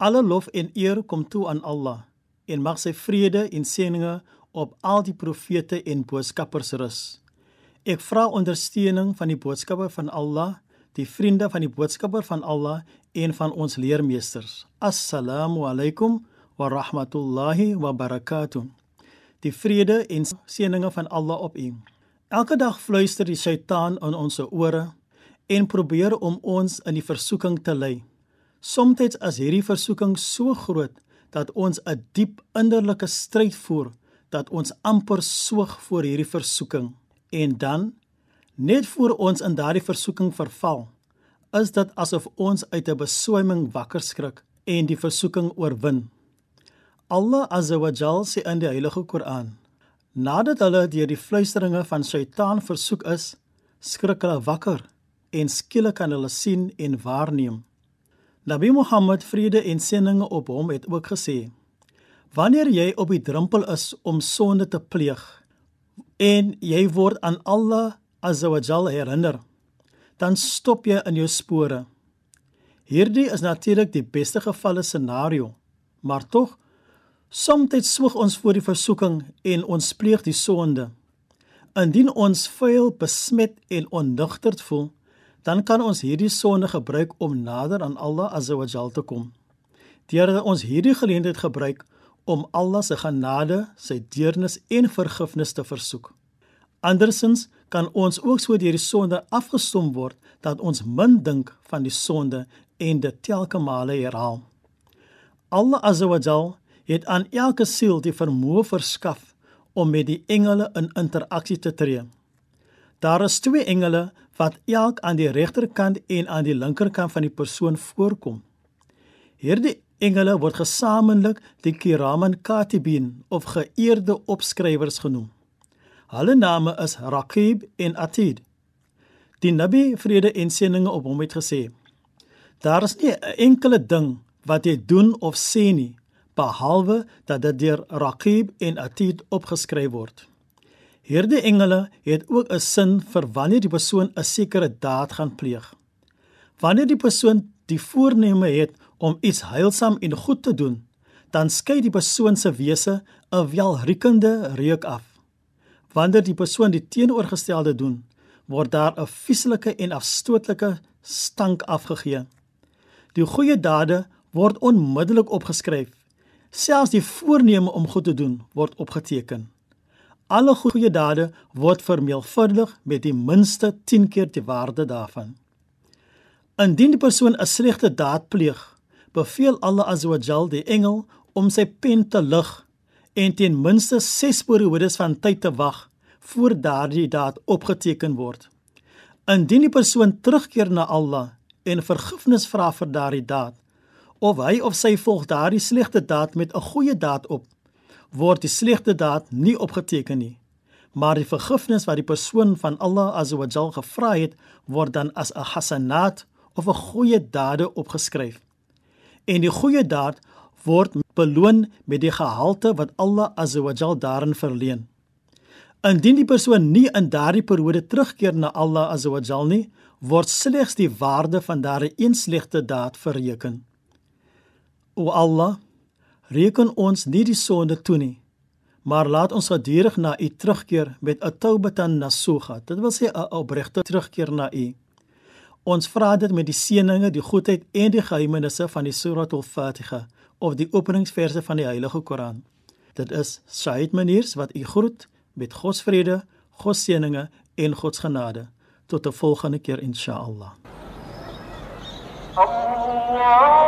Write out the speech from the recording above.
Alle lof en eer kom toe aan Allah en mag sy vrede en seëninge op al die profete en boodskappers rus. Ek vra ondersteuning van die boodskapper van Allah, die vriende van die boodskapper van Allah en van ons leermeesters. Assalamu alaykum wa rahmatullahi wa barakatuh die vrede en seëninge van Allah op u. Elke dag fluister die Satan in ons ore en probeer om ons in die versoeking te lei. Somstyds is hierdie versoeking so groot dat ons 'n diep innerlike stryd voer dat ons amper soog voor hierdie versoeking. En dan net voor ons in daardie versoeking verval, is dit asof ons uit 'n beswyming wakker skrik en die versoeking oorwin. Allah Azza wa Jal sê in die Heilige Koran: Nadat hulle deur die fluisteringe van Satan versoek is, skrik hulle wakker en skielik kan hulle sien en waarneem. Nabi Muhammad vrede en seëninge op hom het ook gesê: Wanneer jy op die drempel is om sonde te pleeg en jy word aan Allah Azza wa Jal herinner, dan stop jy in jou spore. Hierdie is natuurlik die beste gevalle scenario, maar tog Somstyds swoeg ons voor die versoeking en ons pleeg die sonde. Indien ons vuil, besmet en onnugterd voel, dan kan ons hierdie sonde gebruik om nader aan Allah Azza wa Jalla te kom. Deurdat ons hierdie geleentheid gebruik om Allah se genade, sy deernis en vergifnis te versoek. Andersins kan ons ook so deur die sonde afgestom word dat ons min dink van die sonde en dit telke male herhaal. Allah Azza wa Jalla het aan elke siel die vermoë verskaf om met die engele in interaksie te tree. Daar is twee engele wat elk aan die regterkant en aan die linkerkant van die persoon voorkom. Hierdie engele word gesamentlik die kiraman katibin of geëerde opskrywers genoem. Hulle name is Raqib en Atid. Die Nabi vrede en seëninge op hom het gesê: Daar is nie 'n enkele ding wat jy doen of sê nie behalwe dat dit deur Raqib en Atid opgeskryf word. Hierdie engele het ook 'n sin vir wanneer die persoon 'n sekere daad gaan pleeg. Wanneer die persoon die voorneme het om iets heilsaam en goed te doen, dan skei die persoon se wese 'n welriekende reuk af. Wanneer die persoon die teenoorgestelde doen, word daar 'n vieslike en afstootlike stank afgegee. Die goeie dade word onmiddellik opgeskryf Selfs die voorneme om goed te doen word opgeteken. Alle goeie dade word vermeelvuldig met die minste 10 keer die waarde daarvan. Indien die persoon 'n slegte daad pleeg, beveel Allah Azza die engel om sy pen te lig en ten minste 6 periodes van tyd te wag voor daardie daad opgeteken word. Indien die persoon terugkeer na Allah en vergifnis vra vir daardie daad, of hy of sy volg daardie slegte daad met 'n goeie daad op, word die slegte daad nie opgeteken nie. Maar die vergifnis wat die persoon van Allah Azza gevra het, word dan as 'n hasanat of 'n goeie dade opgeskryf. En die goeie daad word beloon met die gehalte wat Allah Azza daarin verleen. Indien die persoon nie in daardie periode terugkeer na Allah Azza nie, word slegs die waarde van daardie een slegte daad bereken. O Allah, Reken ons nie die sonde toe nie, maar laat ons gedurig na U terugkeer met 'n taubatan nasuga. Dit wil sê 'n opregte terugkeer na U. Ons vra dit met die seëninge, die goedheid en die geheimenisse van die Surah Al-Fatiha of die openingsverse van die Heilige Koran. Dit is Said Maniers wat u groet met God se vrede, God se seëninge en God se genade. Tot 'n volgende keer insha'Allah. Allah